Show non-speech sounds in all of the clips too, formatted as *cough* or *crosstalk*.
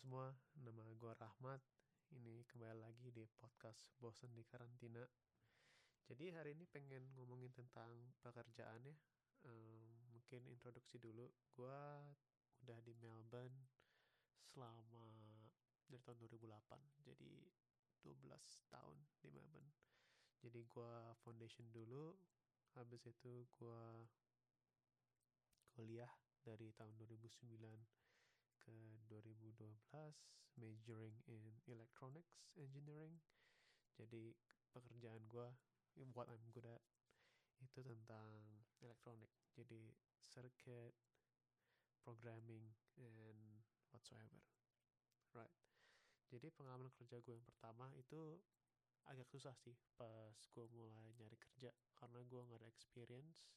semua, nama gue Rahmat. Ini kembali lagi di podcast Bosen di Karantina. Jadi hari ini pengen ngomongin tentang pekerjaan ya. Um, mungkin introduksi dulu. Gue udah di Melbourne selama dari tahun 2008. Jadi 12 tahun di Melbourne. Jadi gue foundation dulu. Habis itu gue kuliah dari tahun 2009 ke 2012 majoring in electronics engineering. Jadi pekerjaan gue what I'm good at itu tentang elektronik jadi circuit programming and whatsoever. Right. Jadi pengalaman kerja gue yang pertama itu agak susah sih pas gue mulai nyari kerja karena gue nggak ada experience.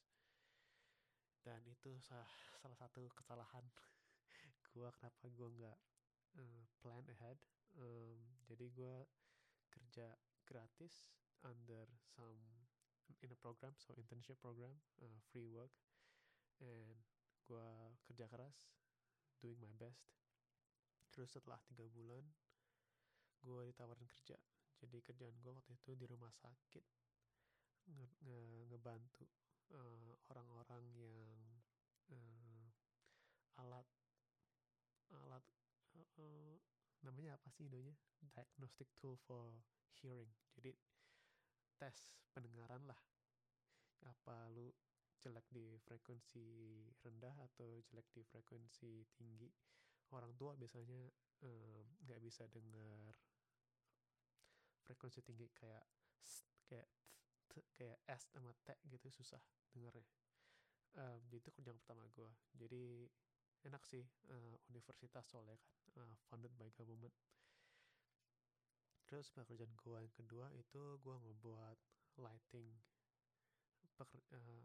Dan itu salah satu kesalahan *laughs* gue kenapa gue nggak uh, plan ahead um, jadi gue kerja gratis under some in a program so internship program uh, free work and gue kerja keras doing my best. Terus setelah tiga bulan gue ditawarin kerja. Jadi kerjaan gue waktu itu di rumah sakit nge nge ngebantu uh, orang-orang yang uh, alat alat uh, namanya apa sih Indonya diagnostic tool for hearing. Jadi tes pendengaran lah. Apa lu jelek di frekuensi rendah atau jelek di frekuensi tinggi? Orang tua biasanya nggak um, bisa dengar frekuensi tinggi kayak kayak t, kayak S sama T gitu susah dengarnya. Um, jadi itu kerjaan pertama gue jadi enak sih uh, universitas soalnya kan uh, funded by government. Terus pekerjaan gue yang kedua itu gue ngebuat lighting. Peker, uh,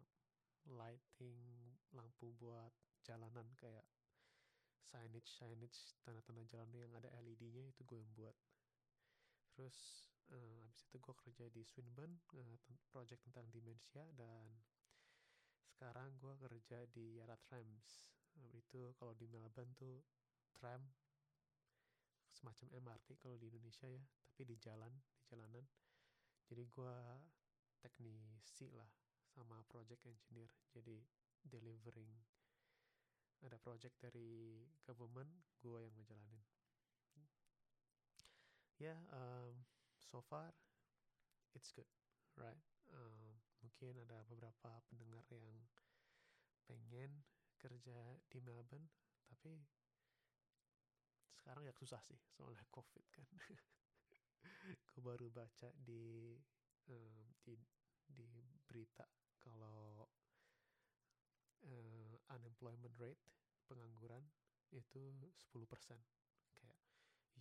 lighting lampu buat jalanan kayak signage signage tanda-tanda jalan yang ada LED-nya itu gue yang buat. Terus uh, habis itu gue kerja di Swinburne uh, project tentang demensia dan sekarang gue kerja di Yara Trams itu kalau di Melbourne tuh tram semacam MRT kalau di Indonesia ya tapi di jalan di jalanan. Jadi gue teknisi lah sama project engineer jadi delivering. Ada project dari government gue yang ngejalanin. Ya yeah, um, so far it's good right? Um, mungkin ada beberapa pendengar yang pengen kerja di Melbourne tapi sekarang ya susah sih soalnya *laughs* covid kan. Gue baru baca di um, di di berita kalau uh, unemployment rate pengangguran itu 10% kayak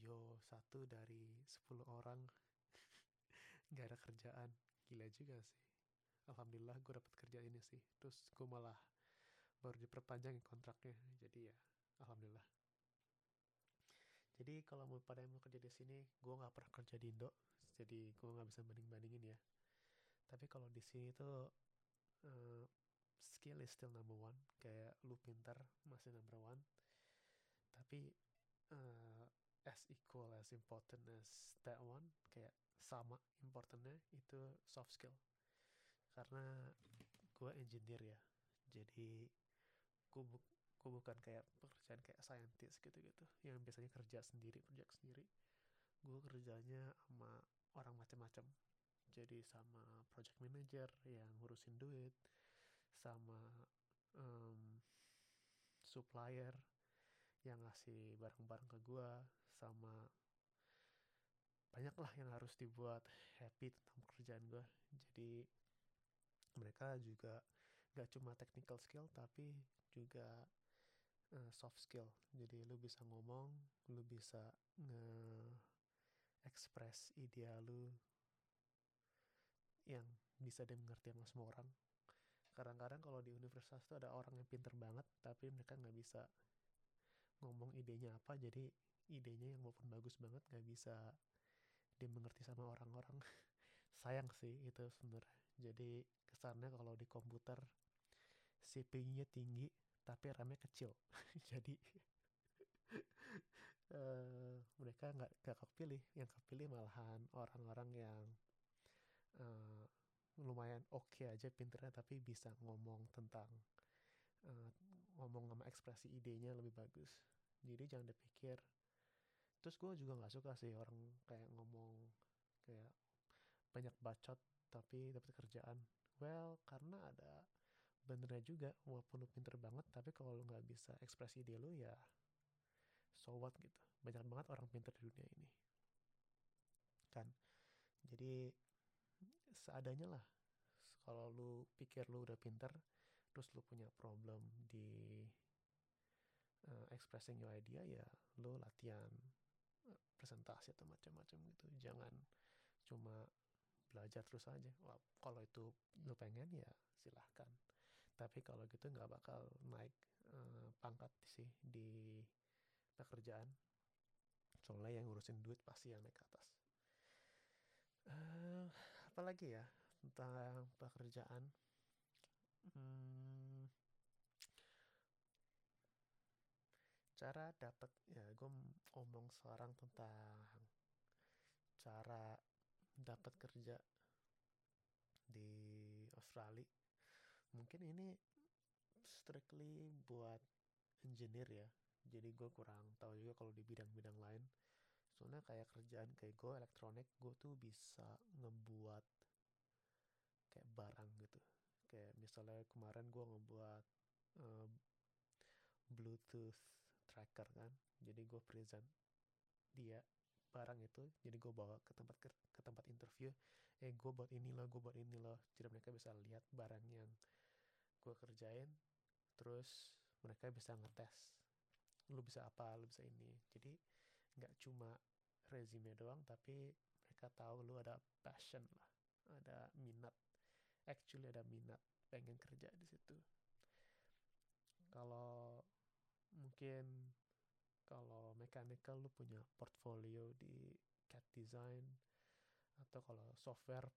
yo satu dari 10 orang *laughs* nggak ada kerjaan. Gila juga sih. Alhamdulillah gue dapet kerja ini sih. Terus gue malah baru diperpanjang kontraknya. Jadi ya alhamdulillah. Jadi kalau mau pada yang mau kerja di sini gue nggak pernah kerja di Indo jadi gue nggak bisa banding bandingin ya. Tapi kalau di sini tuh uh, skill is still number one. Kayak lu pintar masih number one. Tapi uh, as equal as important as that one kayak sama importantnya itu soft skill. Karena gue engineer ya. Jadi gue bu gue bukan kayak pekerjaan kayak scientist gitu-gitu. Yang biasanya kerja sendiri project sendiri. Gue kerjanya sama orang macam-macam. Jadi sama project manager yang ngurusin duit sama um, supplier yang ngasih barang-barang ke gue sama banyak lah yang harus dibuat happy tentang pekerjaan gue jadi mereka juga gak cuma technical skill tapi juga uh, soft skill. Jadi lu bisa ngomong lu bisa nge express ide lu yang bisa dimengerti sama semua orang. Kadang-kadang kalau di universitas tuh ada orang yang pinter banget tapi mereka nggak bisa ngomong idenya apa jadi idenya yang walaupun bagus banget nggak bisa dimengerti sama orang-orang. *laughs* Sayang sih itu sebenarnya. Jadi kesannya kalau di komputer CPU-nya tinggi tapi RAM-nya kecil. *laughs* Jadi uh, *laughs* mereka nggak gak kepilih. Yang kepilih malahan orang-orang yang uh, lumayan oke okay aja pinternya tapi bisa ngomong tentang uh, ngomong sama ekspresi idenya lebih bagus. Jadi jangan dipikir. Terus gue juga nggak suka sih orang kayak ngomong kayak banyak bacot tapi dapat kerjaan. Well karena ada benernya juga walaupun lu pinter banget tapi kalau lu nggak bisa ekspresi ide lu ya so what gitu. Banyak banget orang pinter di dunia ini. Kan? Jadi seadanya lah kalau lu pikir lu udah pinter terus lu punya problem di uh, expressing your idea ya lu latihan uh, presentasi atau macam-macam gitu. Jangan cuma belajar terus aja. Kalau itu lu pengen ya silahkan tapi kalau gitu nggak bakal naik uh, pangkat sih di pekerjaan. Soalnya yang ngurusin duit pasti yang naik ke atas. Uh, apalagi ya tentang pekerjaan? Hmm, cara dapat ya gue ngomong sekarang tentang cara dapat kerja di Australia mungkin ini strictly buat engineer ya. Jadi gue kurang tahu juga kalau di bidang-bidang lain. Soalnya kayak kerjaan kayak gue elektronik gue tuh bisa ngebuat kayak barang gitu. Kayak misalnya kemarin gue ngebuat uh, bluetooth tracker kan. Jadi gue present dia barang itu. Jadi gue bawa ke tempat ke, tempat interview. Eh gue buat ini loh gue buat ini loh. Jadi mereka bisa lihat barang yang kerjain terus mereka bisa ngetes lu bisa apa lu bisa ini. Jadi nggak cuma resume doang tapi mereka tahu lu ada passion lah ada minat. Actually ada minat pengen kerja di situ. Kalau mungkin kalau mechanical lu punya portfolio di CAD design atau kalau software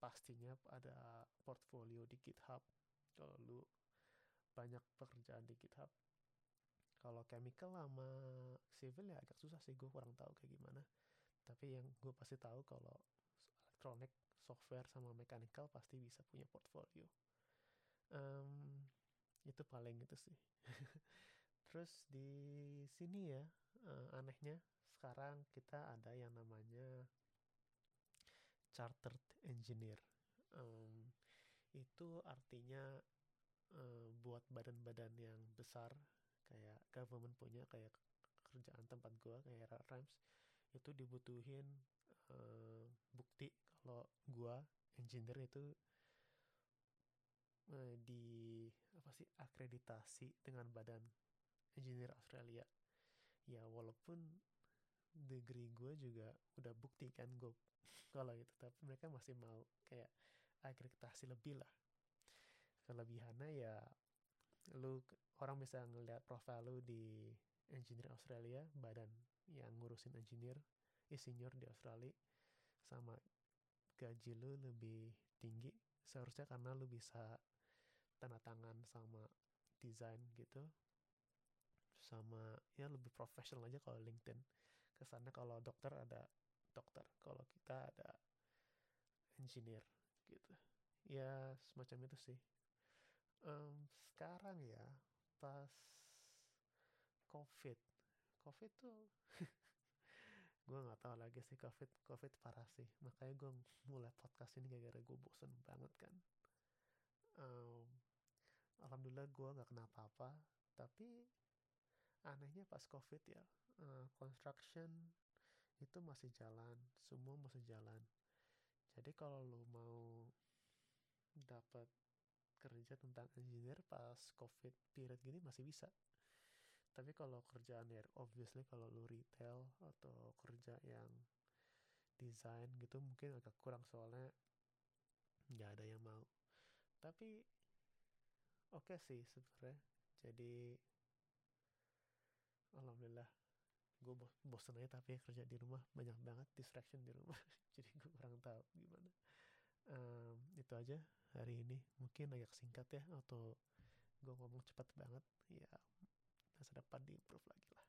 pastinya ada portfolio di GitHub kalau lu banyak pekerjaan di GitHub kalau chemical sama civil ya agak susah sih gue kurang tahu kayak gimana. Tapi yang gue pasti tahu kalau elektronik software sama mechanical pasti bisa punya portfolio. Um, itu paling itu sih. *laughs* Terus di sini ya uh, anehnya sekarang kita ada yang namanya chartered engineer. Um, itu artinya uh, buat badan-badan yang besar kayak government punya kayak kerjaan tempat gua kayak Rams itu dibutuhin uh, bukti kalau gua engineer itu uh, di apa sih akreditasi dengan badan engineer Australia. Ya walaupun degree gue juga udah bukti kan gue *laughs* kalau itu tapi mereka masih mau kayak akreditasi lebih lah. Kelebihannya ya lu orang bisa ngeliat profil lu di engineer Australia badan yang ngurusin engineer senior di Australia sama gaji lu lebih tinggi. Seharusnya karena lu bisa tanda tangan sama desain gitu sama ya lebih profesional aja kalau LinkedIn. Kesannya kalau dokter ada dokter kalau kita ada engineer gitu. Ya semacam itu sih. Um, sekarang ya pas covid. Covid tuh *laughs* gue nggak tahu lagi sih covid covid parah sih. Makanya gue mulai podcast ini gara-gara gue bosen banget kan. Um, alhamdulillah gue nggak kena apa-apa. Tapi anehnya pas covid ya uh, construction itu masih jalan semua masih jalan jadi kalau lu mau dapat kerja tentang engineer pas covid period gini masih bisa. Tapi kalau kerjaan ya obviously kalau lu retail atau kerja yang desain gitu mungkin agak kurang soalnya nggak ada yang mau. Tapi oke okay sih sebenarnya. Jadi alhamdulillah gue bos bosen aja tapi kerja di rumah banyak banget distraction di rumah. *laughs* Jadi gue kurang tahu gimana. Um, itu aja hari ini. Mungkin agak singkat ya atau gue ngomong cepat banget. Ya masa depan di improve lagi lah